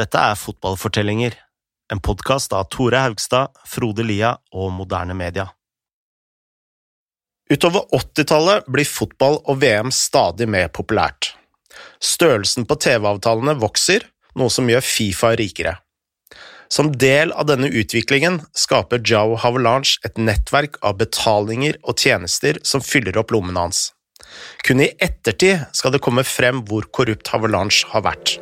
Dette er Fotballfortellinger, en podkast av Tore Haugstad, Frode Lia og Moderne Media. Utover 80-tallet blir fotball og VM stadig mer populært. Størrelsen på TV-avtalene vokser, noe som gjør Fifa rikere. Som del av denne utviklingen skaper Joe Havelange et nettverk av betalinger og tjenester som fyller opp lommene hans. Kun i ettertid skal det komme frem hvor korrupt Havelange har vært.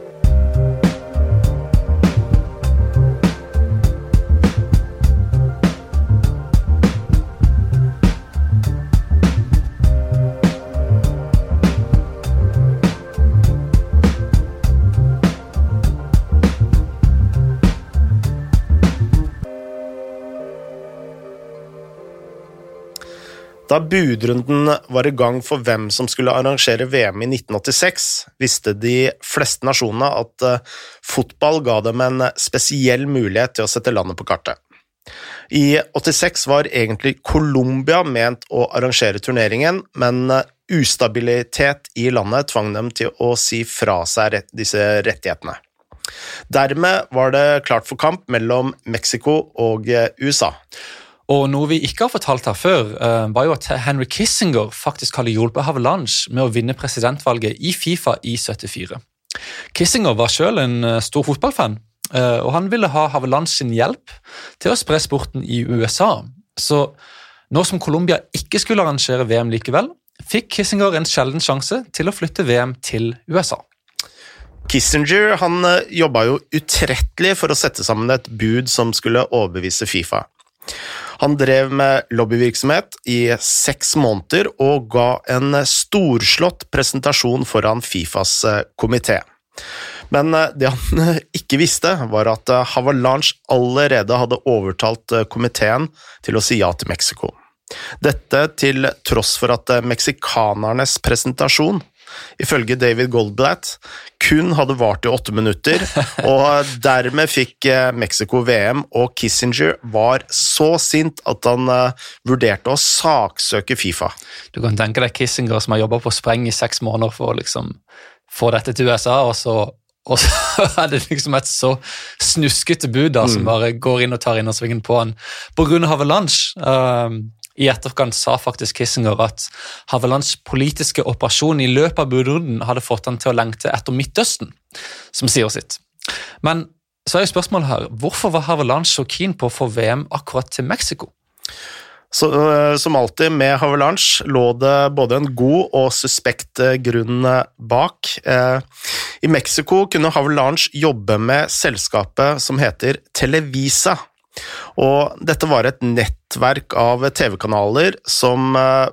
Da budrunden var i gang for hvem som skulle arrangere VM i 1986, visste de fleste nasjonene at eh, fotball ga dem en spesiell mulighet til å sette landet på kartet. I 86 var egentlig Colombia ment å arrangere turneringen, men eh, ustabilitet i landet tvang dem til å si fra seg disse rettighetene. Dermed var det klart for kamp mellom Mexico og eh, USA. Og noe vi ikke har fortalt her før, uh, var jo at Henry Kissinger faktisk hadde hjulpet Havelange med å vinne presidentvalget i Fifa i 74. Kissinger var selv en uh, stor fotballfan, uh, og han ville ha Havelange sin hjelp til å spre sporten i USA. Så nå som Colombia ikke skulle arrangere VM likevel, fikk Kissinger en sjelden sjanse til å flytte VM til USA. Kissinger han jobba jo utrettelig for å sette sammen et bud som skulle overbevise Fifa. Han drev med lobbyvirksomhet i seks måneder og ga en storslått presentasjon foran Fifas eh, komité. Men eh, det han ikke visste, var at eh, Havalanche allerede hadde overtalt komiteen til å si ja til Mexico. Dette til tross for at meksikanernes presentasjon ifølge David Goldblatt, kun hadde vart i åtte minutter, og dermed fikk eh, Mexico VM, og Kissinger var så sint at han uh, vurderte å saksøke Fifa. Du kan tenke deg Kissinger som har jobba på spreng i seks måneder for å liksom få dette til USA, og så og så er det liksom et så snuskete bud da, som mm. bare går inn og tar innersvingen på han pga. avalanche. Um, i etterkant sa faktisk Kissinger at Havelands politiske operasjon i løpet av budrunden hadde fått han til å lengte etter Midtøsten, som sier sitt. Men så er jo spørsmålet her, hvorfor var Haveland så keen på å få VM akkurat til Mexico? Så, uh, som alltid med Havelands lå det både en god og suspekt eh, grunn eh, bak. I Mexico kunne Havelands jobbe med selskapet som heter Televisa, og dette var et nettverk av TV-kanaler som eh,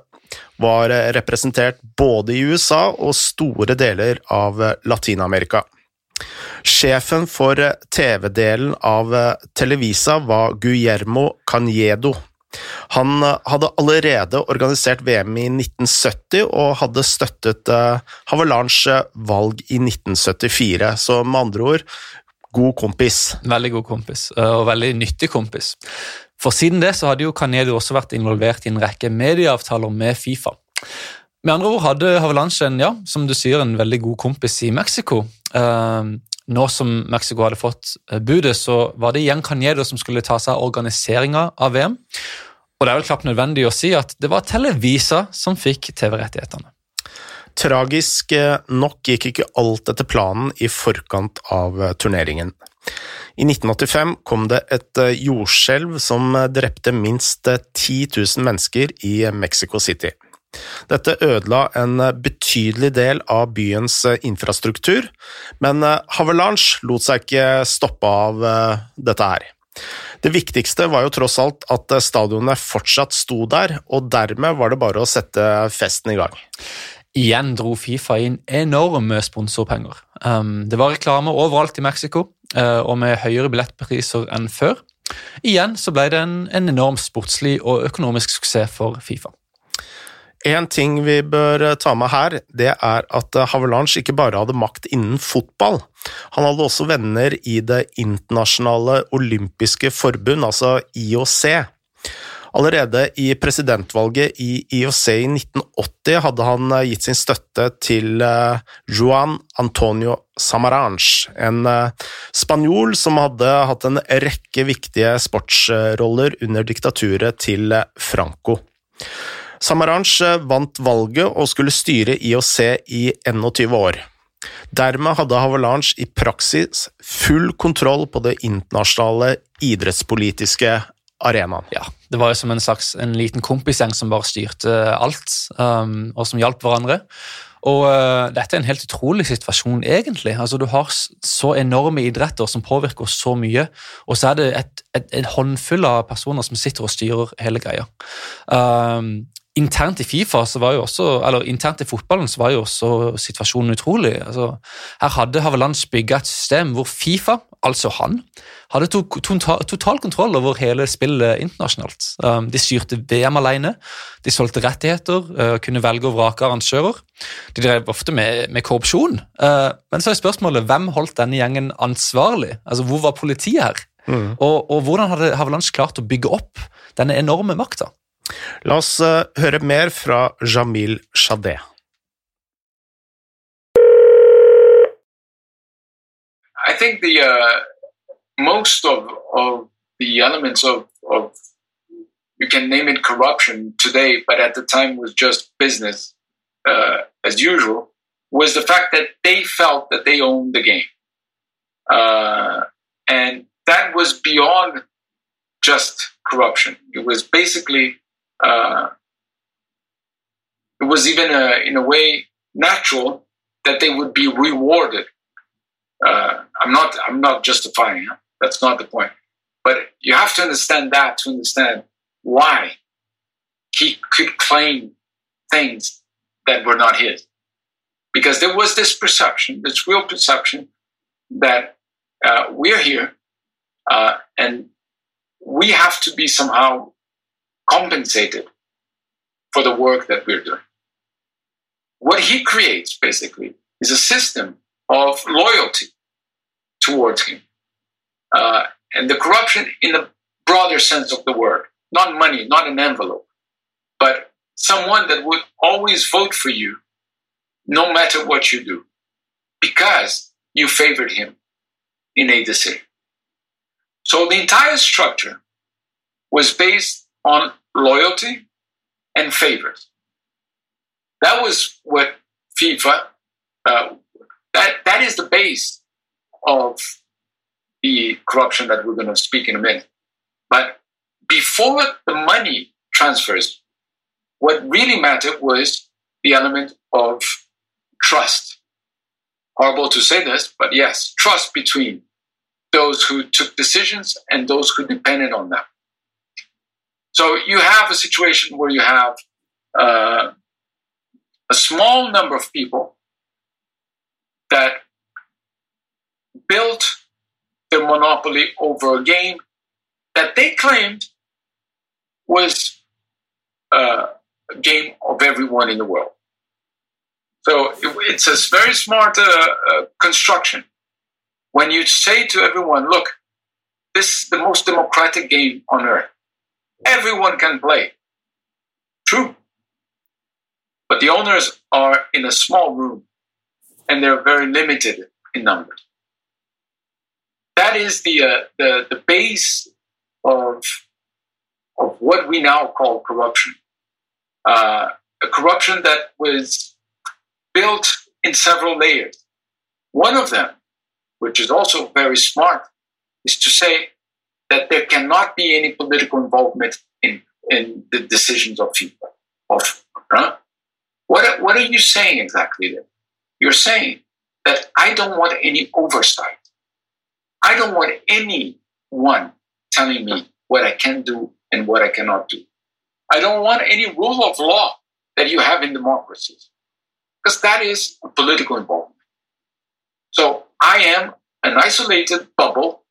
var representert både i USA og store deler av Latin-Amerika. Sjefen for TV-delen av Televisa var Guillermo Caniedo. Han hadde allerede organisert VM i 1970 og hadde støttet Havalanche valg i 1974, så med andre ord god kompis. Veldig god kompis, eh, og veldig nyttig kompis. For siden det så hadde jo Canedo også vært involvert i en rekke medieavtaler med Fifa. Med andre ord hadde Havelanche en, ja, som du sier, en veldig god kompis i Mexico. Eh, nå som Mexico hadde fått eh, budet, så var det igjen Canedo som skulle ta seg av organiseringa av VM. Og det er vel knapt nødvendig å si at det var Televisa som fikk TV-rettighetene. Tragisk eh, nok gikk ikke alt etter planen i forkant av eh, turneringen. I 1985 kom det et eh, jordskjelv som drepte minst 10 000 mennesker i Mexico City. Dette ødela en betydelig del av byens infrastruktur, men Havelange lot seg ikke stoppe av dette her. Det viktigste var jo tross alt at stadionet fortsatt sto der, og dermed var det bare å sette festen i gang. Igjen dro Fifa inn enorme sponsorpenger. Um, det var reklame overalt i Mexico, uh, og med høyere billettpriser enn før. Igjen så ble det en, en enorm sportslig og økonomisk suksess for Fifa. En ting vi bør eh, ta med her, det er at eh, Havelange ikke bare hadde makt innen fotball. Han hadde også venner i Det internasjonale olympiske forbund, altså IOC. Allerede i presidentvalget i IOC i 1980 hadde han eh, gitt sin støtte til eh, Juan Antonio Samaranch, en eh, spanjol som hadde hatt en rekke viktige sportsroller under diktaturet til Franco. Samaranch vant valget og skulle styre IOC i 21 år. Dermed hadde Havelange i praksis full kontroll på det internasjonale idrettspolitiske arenaen. Ja, det var jo som en slags en liten kompisgjeng som bare styrte alt, um, og som hjalp hverandre. Og uh, Dette er en helt utrolig situasjon, egentlig. Altså, Du har så enorme idretter som påvirker så mye, og så er det et, et, en håndfull av personer som sitter og styrer hele greia. Um, internt i Fifa, så var jo også, eller internt i fotballen så var jo også situasjonen utrolig. Altså, her hadde Havelands bygga et system hvor Fifa, altså han, hadde to, to, total kontroll over hele spillet internasjonalt. Um, de styrte VM alene, de solgte rettigheter, uh, kunne velge og vrake arrangører. De drev ofte med, med korrupsjon. Uh, men så er spørsmålet hvem holdt denne gjengen ansvarlig? Altså, Hvor var politiet her? Mm. Og, og, hvordan hadde Havelands klart å bygge opp denne enorme makta? La oss uh, høre mer fra Jamil. I think the uh, most of, of the elements of, of you can name it corruption today, but at the time was just business uh, as usual, was the fact that they felt that they owned the game. Uh, and that was beyond just corruption. It was basically uh, it was even a, in a way natural that they would be rewarded. Uh, I'm not I'm not justifying. Huh? That's not the point. But you have to understand that to understand why he could claim things that were not his. Because there was this perception, this real perception that uh, we're here uh, and we have to be somehow compensated for the work that we're doing. What he creates basically is a system of loyalty towards him. Uh, and the corruption in the broader sense of the word, not money, not an envelope, but someone that would always vote for you no matter what you do because you favored him in a decision. So the entire structure was based on loyalty and favors. That was what FIFA, uh, that, that is the base of the corruption that we're going to speak in a minute. But before the money transfers, what really mattered was the element of trust. Horrible to say this, but yes, trust between those who took decisions and those who depended on them. So you have a situation where you have uh, a small number of people that built their monopoly over a game that they claimed was uh, a game of everyone in the world. So it, it's a very smart uh, uh, construction. When you say to everyone, look, this is the most democratic game on earth. Everyone can play. True. But the owners are in a small room and they're very limited in number. that is the, uh, the, the base of, of what we now call corruption. Uh, a corruption that was built in several layers. One of them, which is also very smart, is to say that there cannot be any political involvement in, in the decisions of people. Of, huh? what, what are you saying exactly there? You're saying that I don't want any oversight. I don't want anyone telling me what I can do and what I cannot do. I don't want any rule of law that you have in democracies, because that is political involvement. So I am an isolated bubble,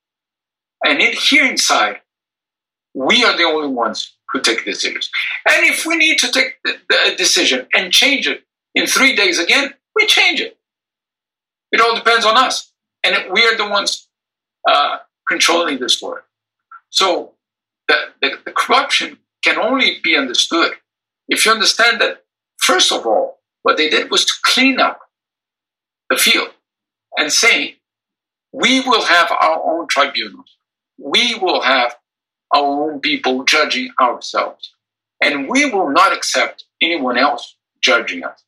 and in, here inside, we are the only ones who take decisions. And if we need to take the, the decision and change it in three days again, we change it. It all depends on us. And we are the ones uh, controlling this war. So the, the, the, corruption can only be understood if you understand that, first of all, what they did was to clean up the field and say, we will have our own tribunals. We will have our own people judging ourselves. And we will not accept anyone else judging us.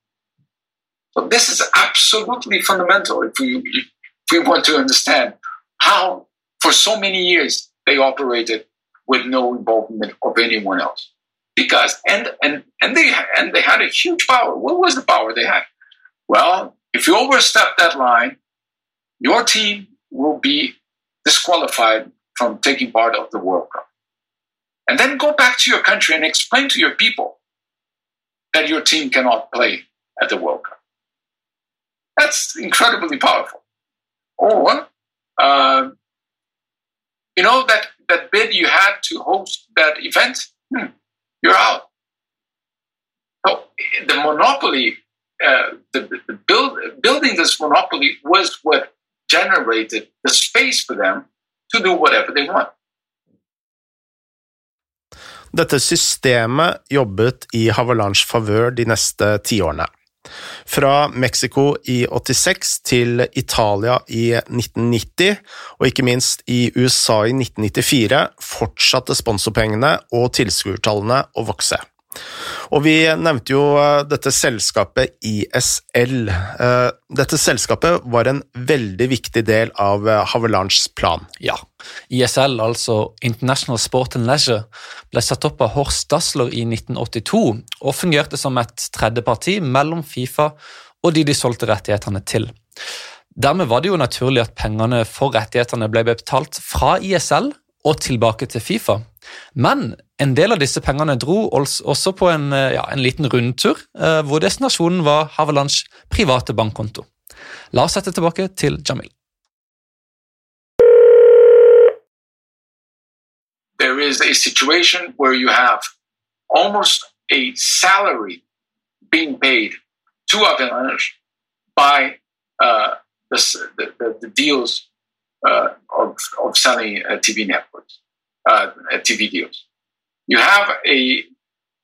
So this is absolutely fundamental if we, if we want to understand how, for so many years, they operated with no involvement of anyone else. Because and and and they and they had a huge power. What was the power they had? Well, if you overstep that line, your team will be disqualified from taking part of the World Cup. And then go back to your country and explain to your people that your team cannot play at the World Cup. That's incredibly powerful. Or, uh, you know, that, that bid you had to host that event, hmm, you're out. So the monopoly, uh, the, the build, building this monopoly was what generated the space for them to do whatever they want. Dette systemet jobbet i Havalanches favør de neste tiårene. Fra Mexico i 86 til Italia i 1990, og ikke minst i USA i 1994, fortsatte sponsorpengene og tilskuertallene å vokse. Og vi nevnte jo eh, dette selskapet ISL. Eh, dette selskapet var en veldig viktig del av Havelands plan. Ja. ISL, altså International Sport and Leisure, ble satt opp av Horst Dassler i 1982 og fungerte som et tredjeparti mellom Fifa og de de solgte rettighetene til. Dermed var det jo naturlig at pengene for rettighetene ble betalt fra ISL og tilbake til Fifa. Men en del av disse pengene dro også på en, eh, ja, en liten rundtur, eh, hvor destinasjonen var Havelands private bankkonto. La oss sette tilbake til Jamil. There is a situation where you have almost a salary being paid to Avalanche by uh, the, the, the, deals uh, of, of selling uh, TV networks. uh, TV deals. You have a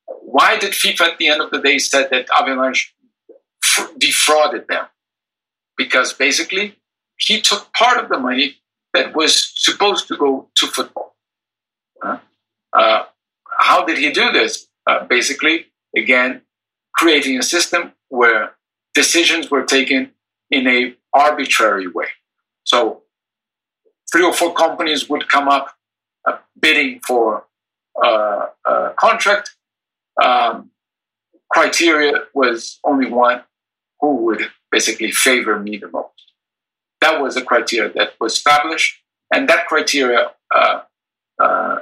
why did FIFA at the end of the day said that Avalanche defrauded them? Because basically he took part of the money that was supposed to go to football. Uh, uh, how did he do this? Uh, basically, again, creating a system where decisions were taken in a arbitrary way. So three or four companies would come up uh, bidding for uh, a contract, um, criteria was only one who would basically favor me the most. That was a criteria that was established, and that criteria uh, uh,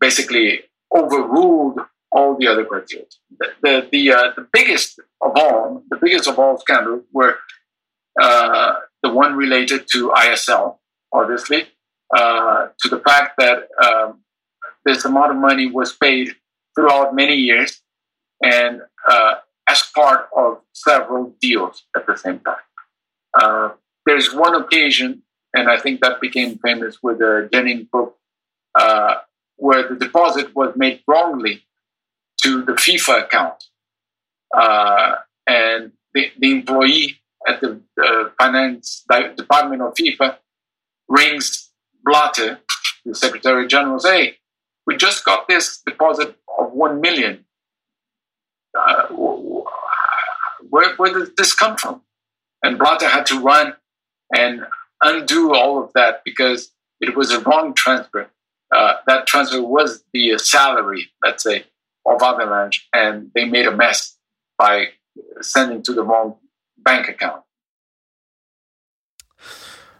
basically overruled all the other criteria. The the the, uh, the, biggest of all, the biggest of all scandals were uh, the one related to ISL, obviously, uh, to the fact that um, this amount of money was paid throughout many years and uh, as part of several deals at the same time. Uh, there's one occasion, and I think that became famous with the Jennings book, uh, where the deposit was made wrongly to the FIFA account. Uh, and the, the, employee at the finance department of FIFA rings Blatter, the Secretary General, say, hey, we just got this deposit of one million. Uh, where, where did this come from? And Blatter had to run and undo all of that because it was a wrong transfer. Uh, that transfer was the salary, let's say, of Avalanche, and they made a mess by sending to the wrong bank account.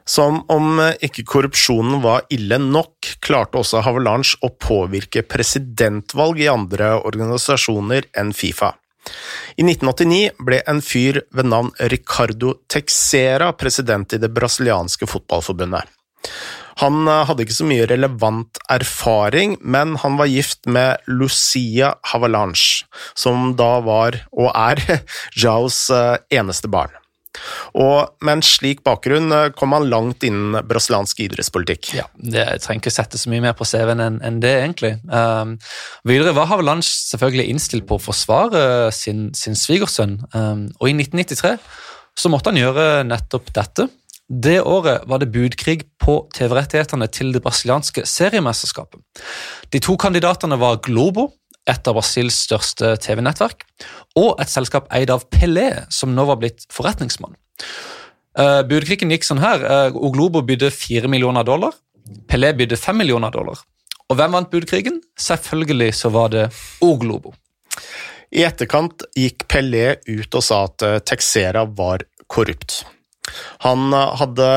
Som om ikke korrupsjonen var ille nok, klarte også Havelange å påvirke presidentvalg i andre organisasjoner enn Fifa. I 1989 ble en fyr ved navn Ricardo Texera president i det brasilianske fotballforbundet. Han eh, hadde ikke så mye relevant erfaring, men han var gift med Lucia Havalanche, som da var, og er, Jaos eh, eneste barn. Og med en slik bakgrunn eh, kom han langt innen brasiliansk idrettspolitikk. Ja, det Jeg trenger ikke sette så mye mer på CV-en enn en det, egentlig. Um, videre var Havelange selvfølgelig innstilt på å forsvare sin, sin svigersønn, um, og i 1993 så måtte han gjøre nettopp dette. Det året var det budkrig på TV-rettighetene til det brasilianske seriemesterskapet. De to kandidatene var Globo, et av Brasils største TV-nettverk, og et selskap eid av Pelé, som nå var blitt forretningsmann. Uh, budkrigen gikk sånn her. Uh, Oglobo bydde 4 millioner dollar. Pelé bydde 5 millioner dollar. Og hvem vant budkrigen? Selvfølgelig så var det Oglobo. I etterkant gikk Pelé ut og sa at eh, Texera var korrupt. Han hadde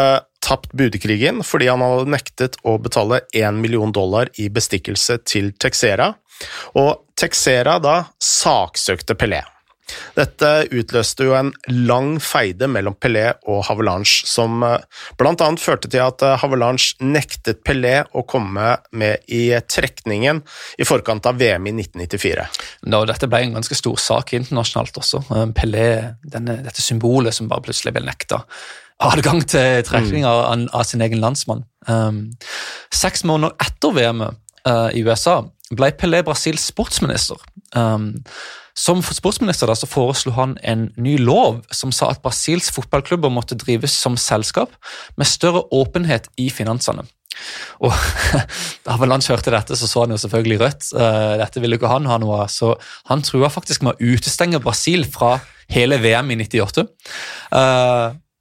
tapt budkrigen fordi han hadde nektet å betale 1 million dollar i bestikkelse til Texera, og Texera da saksøkte Pelé. Dette utløste jo en lang feide mellom Pelé og Havelange, som blant annet førte til at Havelange nektet Pelé å komme med i trekningen i forkant av VM i 1994. Nå, dette ble en ganske stor sak internasjonalt også. Pelé, denne, dette symbolet som bare plutselig ble nekta adgang til trekning av, av, sin egen landsmann. Um, seks måneder etter VM-et uh, i USA ble Pelé Brasils sportsminister. Um, som sportsminister da, så foreslo han en ny lov som sa at Brasils fotballklubber måtte drives som selskap med større åpenhet i finansene. Og Da Avalanche hørte dette, så så han jo selvfølgelig rødt. Uh, dette ville ikke han ha noe av, så han trua faktisk med å utestenge Brasil fra hele VM i 98.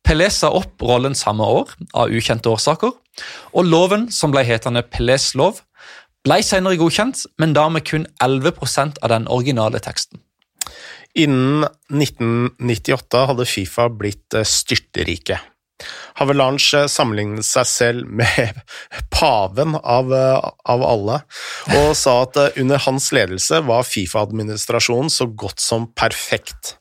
Pelé sa opp rollen samme år, av ukjente årsaker, og loven, som ble hetende Pelés lov, ble senere godkjent, men da med kun 11% av den originale teksten. Innen 1998 hadde Fifa blitt eh, styrterike. Havelange sammenlignet seg selv med paven av, eh, av, alle, og sa at eh, under hans ledelse var Fifa-administrasjonen så godt som perfekt.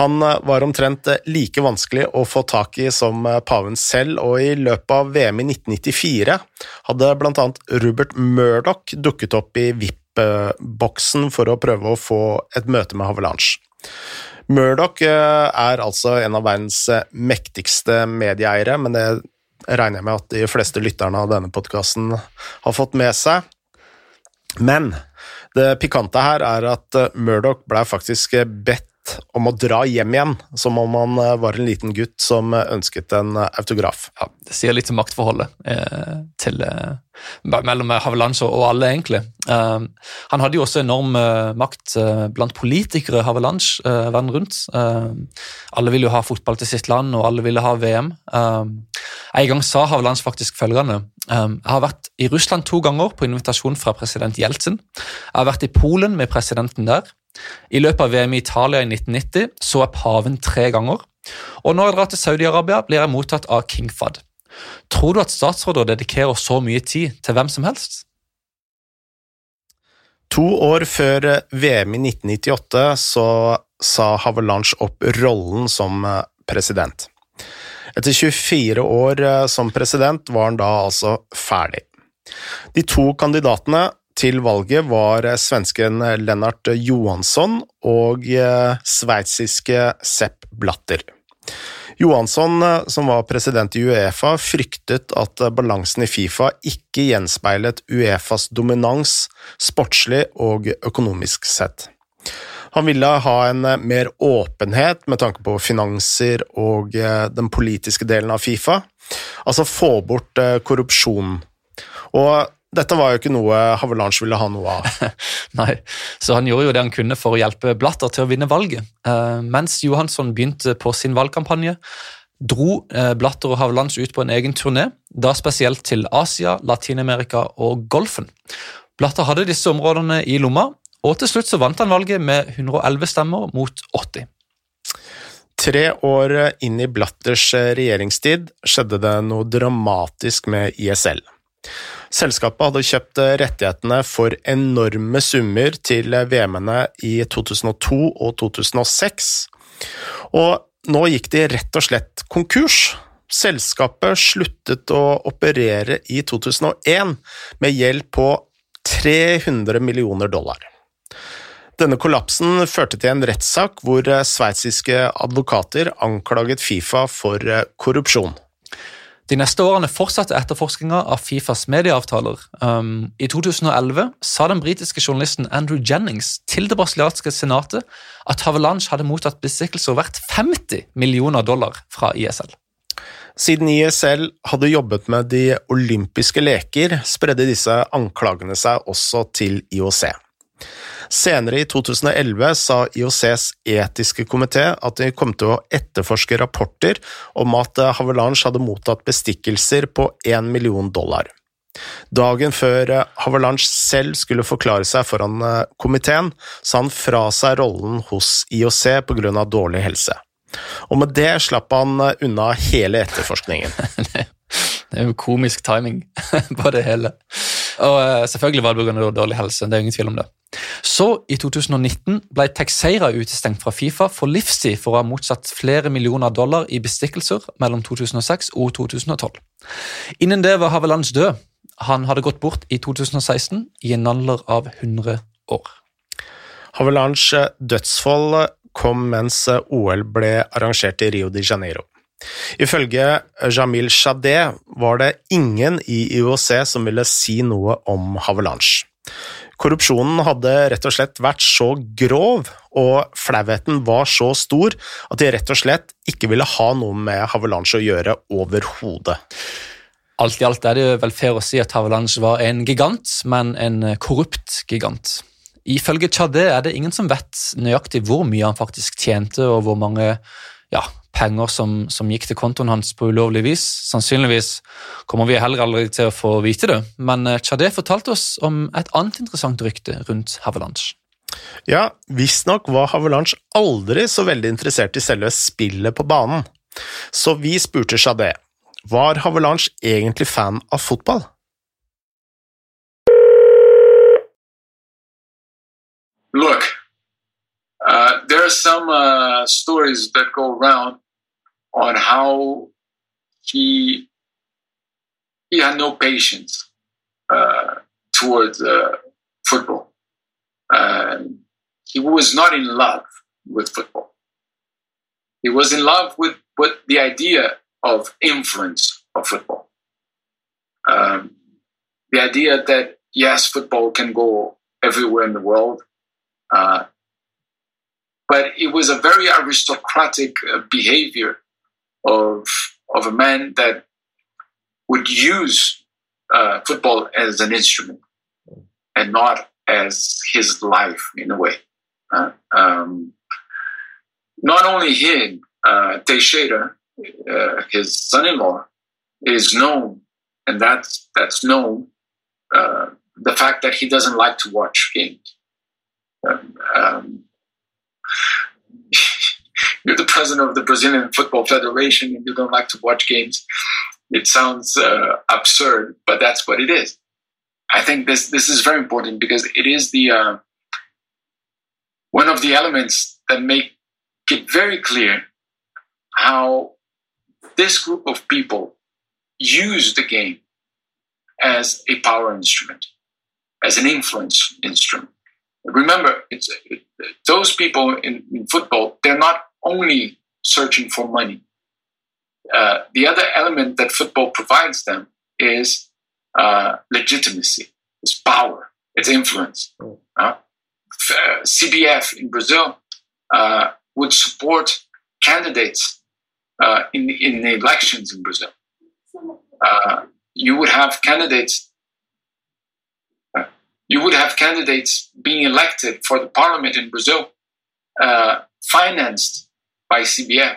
Han eh, var omtrent eh, like vanskelig å få tak i som eh, paven selv, og i løpet av VM i 1994 hadde blant annet Rupert Murdoch dukket opp i VIP-boksen for å prøve å få et møte med Havelange. Murdoch er altså en av verdens mektigste medieeiere, men det regner jeg med at de fleste lytterne av denne podkasten har fått med seg. Men det pikante her er at Murdoch ble faktisk bedt om å dra hjem igjen, som om han eh, var en liten gutt som eh, ønsket en eh, autograf. Ja, Det sier litt om maktforholdet eh, til, eh, mellom Havelange og alle, egentlig. Eh, han hadde jo også enorm makt blant politikere, Havelange, verden rundt. alle ville jo ha fotball til sitt land, og alle ville ha VM. en gang sa Havelange faktisk følgende jeg har vært i Russland to ganger på invitasjon fra president Jeltsin. Jeg har vært i Polen med presidenten der. I løpet av VM i Italia i 1990 så jeg paven tre ganger, og når jeg drar til Saudi-Arabia, blir jeg mottatt av king Fad. Tror du at statsråder dedikerer så mye tid til hvem som helst? To år før VM i 1998 så sa Havelange opp rollen som eh, president. Etter 24 år eh, som president var han da altså ferdig. De to kandidatene til valget var eh, svensken Lennart Johansson og eh, sveitsiske Sepp Blatter. Johansson, eh, som var president i Uefa, fryktet at balansen i Fifa ikke gjenspeilet Uefas dominans sportslig og økonomisk sett. Han ville ha en mer åpenhet med tanke på finanser og den politiske delen av Fifa, altså få bort korrupsjon. Og dette var jo ikke noe Havelange ville ha noe av. Nei, så han gjorde jo det han kunne for å hjelpe Blatter til å vinne valget. Mens Johansson begynte på sin valgkampanje, dro Blatter og Havelange ut på en egen turné, da spesielt til Asia, Latin-Amerika og Golfen. Blatter hadde disse områdene i lomma, og til slutt så vant han valget med 111 stemmer mot 80. Tre år inn i Blatters regjeringstid skjedde det noe dramatisk med ISL. Selskapet hadde kjøpt eh, rettighetene for enorme summer til eh, VM-ene i 2002 og 2006, og nå gikk de rett og slett konkurs. Selskapet sluttet å operere i 2001 med gjeld på 300 millioner dollar. Denne kollapsen førte til en rettssak hvor eh, sveitsiske advokater anklaget Fifa for eh, korrupsjon. De neste årene fortsatte etterforskninga av Fifas medieavtaler. Um, I 2011 sa den britiske journalisten Andrew Jennings til det brasilianske senatet at Havelange hadde mottatt bestikkelser verdt 50 millioner dollar fra ISL. Siden ISL hadde jobbet med de olympiske leker, spredde disse anklagene seg også til IOC. Senere i 2011 sa IOCs etiske komité at de kom til å etterforske rapporter om at Havelange hadde mottatt bestikkelser på 1 million dollar. Dagen før Havelange selv skulle forklare seg foran komiteen, sa han fra seg rollen hos IOC på grunn av dårlig helse. Og med det slapp han unna hele etterforskningen. Det er jo komisk timing på det hele. Og eh, selvfølgelig var det pga. dårlig helse. det er ingen tvil om det. Så, i 2019, ble Texeira utestengt fra Fifa for livstid for å ha motsatt flere millioner dollar i bestikkelser mellom 2006 og 2012. Innen det var Havelands død. Han hadde gått bort i 2016 i en alder av 100 år. Havelands dødsfall kom mens OL ble arrangert i Rio de Janeiro. Ifølge Jamil Shadeh var det ingen i IOC som ville si noe om Havelange. Korrupsjonen hadde rett og slett vært så grov, og flauheten var så stor, at de rett og slett ikke ville ha noe med Havelange å gjøre overhodet. Alt i alt er det vel fair å si at Havelange var en gigant, men en korrupt gigant. Ifølge Chadé er det ingen som vet nøyaktig hvor mye han faktisk tjente, og hvor mange ja, penger som, som, gikk til kontoen hans på ulovlig vis. Sannsynligvis kommer vi heller aldri til å få vite det, men eh, Chadé fortalte oss om et annet interessant rykte rundt Havelange. Ja, visstnok var Havelange aldri så veldig interessert i selve spillet på banen. Så vi spurte Chadé, var Havelange egentlig fan av fotball? Look, there are some uh, stories that go around on how he he had no patience uh, towards uh, football. he was not in love with football. He was in love with, with the idea of influence of football. Um, the idea that yes, football can go everywhere in the world. Uh, but it was a very aristocratic uh, behavior of of a man that would use uh, football as an instrument and not as his life in a way. Uh, um, not only him, uh, Teixeira, uh, his son-in-law, is known, and that's that's known. Uh, the fact that he doesn't like to watch games. Um, um, you're the president of the Brazilian Football Federation and you don't like to watch games. It sounds uh, absurd, but that's what it is. I think this this is very important because it is the uh, one of the elements that make it very clear how this group of people use the game as a power instrument, as an influence instrument. Remember, it's it, those people in, in, football. They're not only searching for money. Uh, the other element that football provides them is uh, legitimacy, it's power, it's influence. Mm. Uh, CBF in Brazil uh, would support candidates uh, in in the elections in Brazil. Uh, you would have candidates you would have candidates being elected for the parliament in Brazil uh, financed by CBF.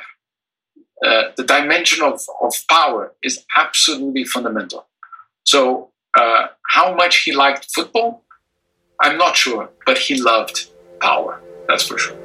Uh, the dimension of, of power is absolutely fundamental. So, uh, how much he liked football, I'm not sure, but he loved power, that's for sure.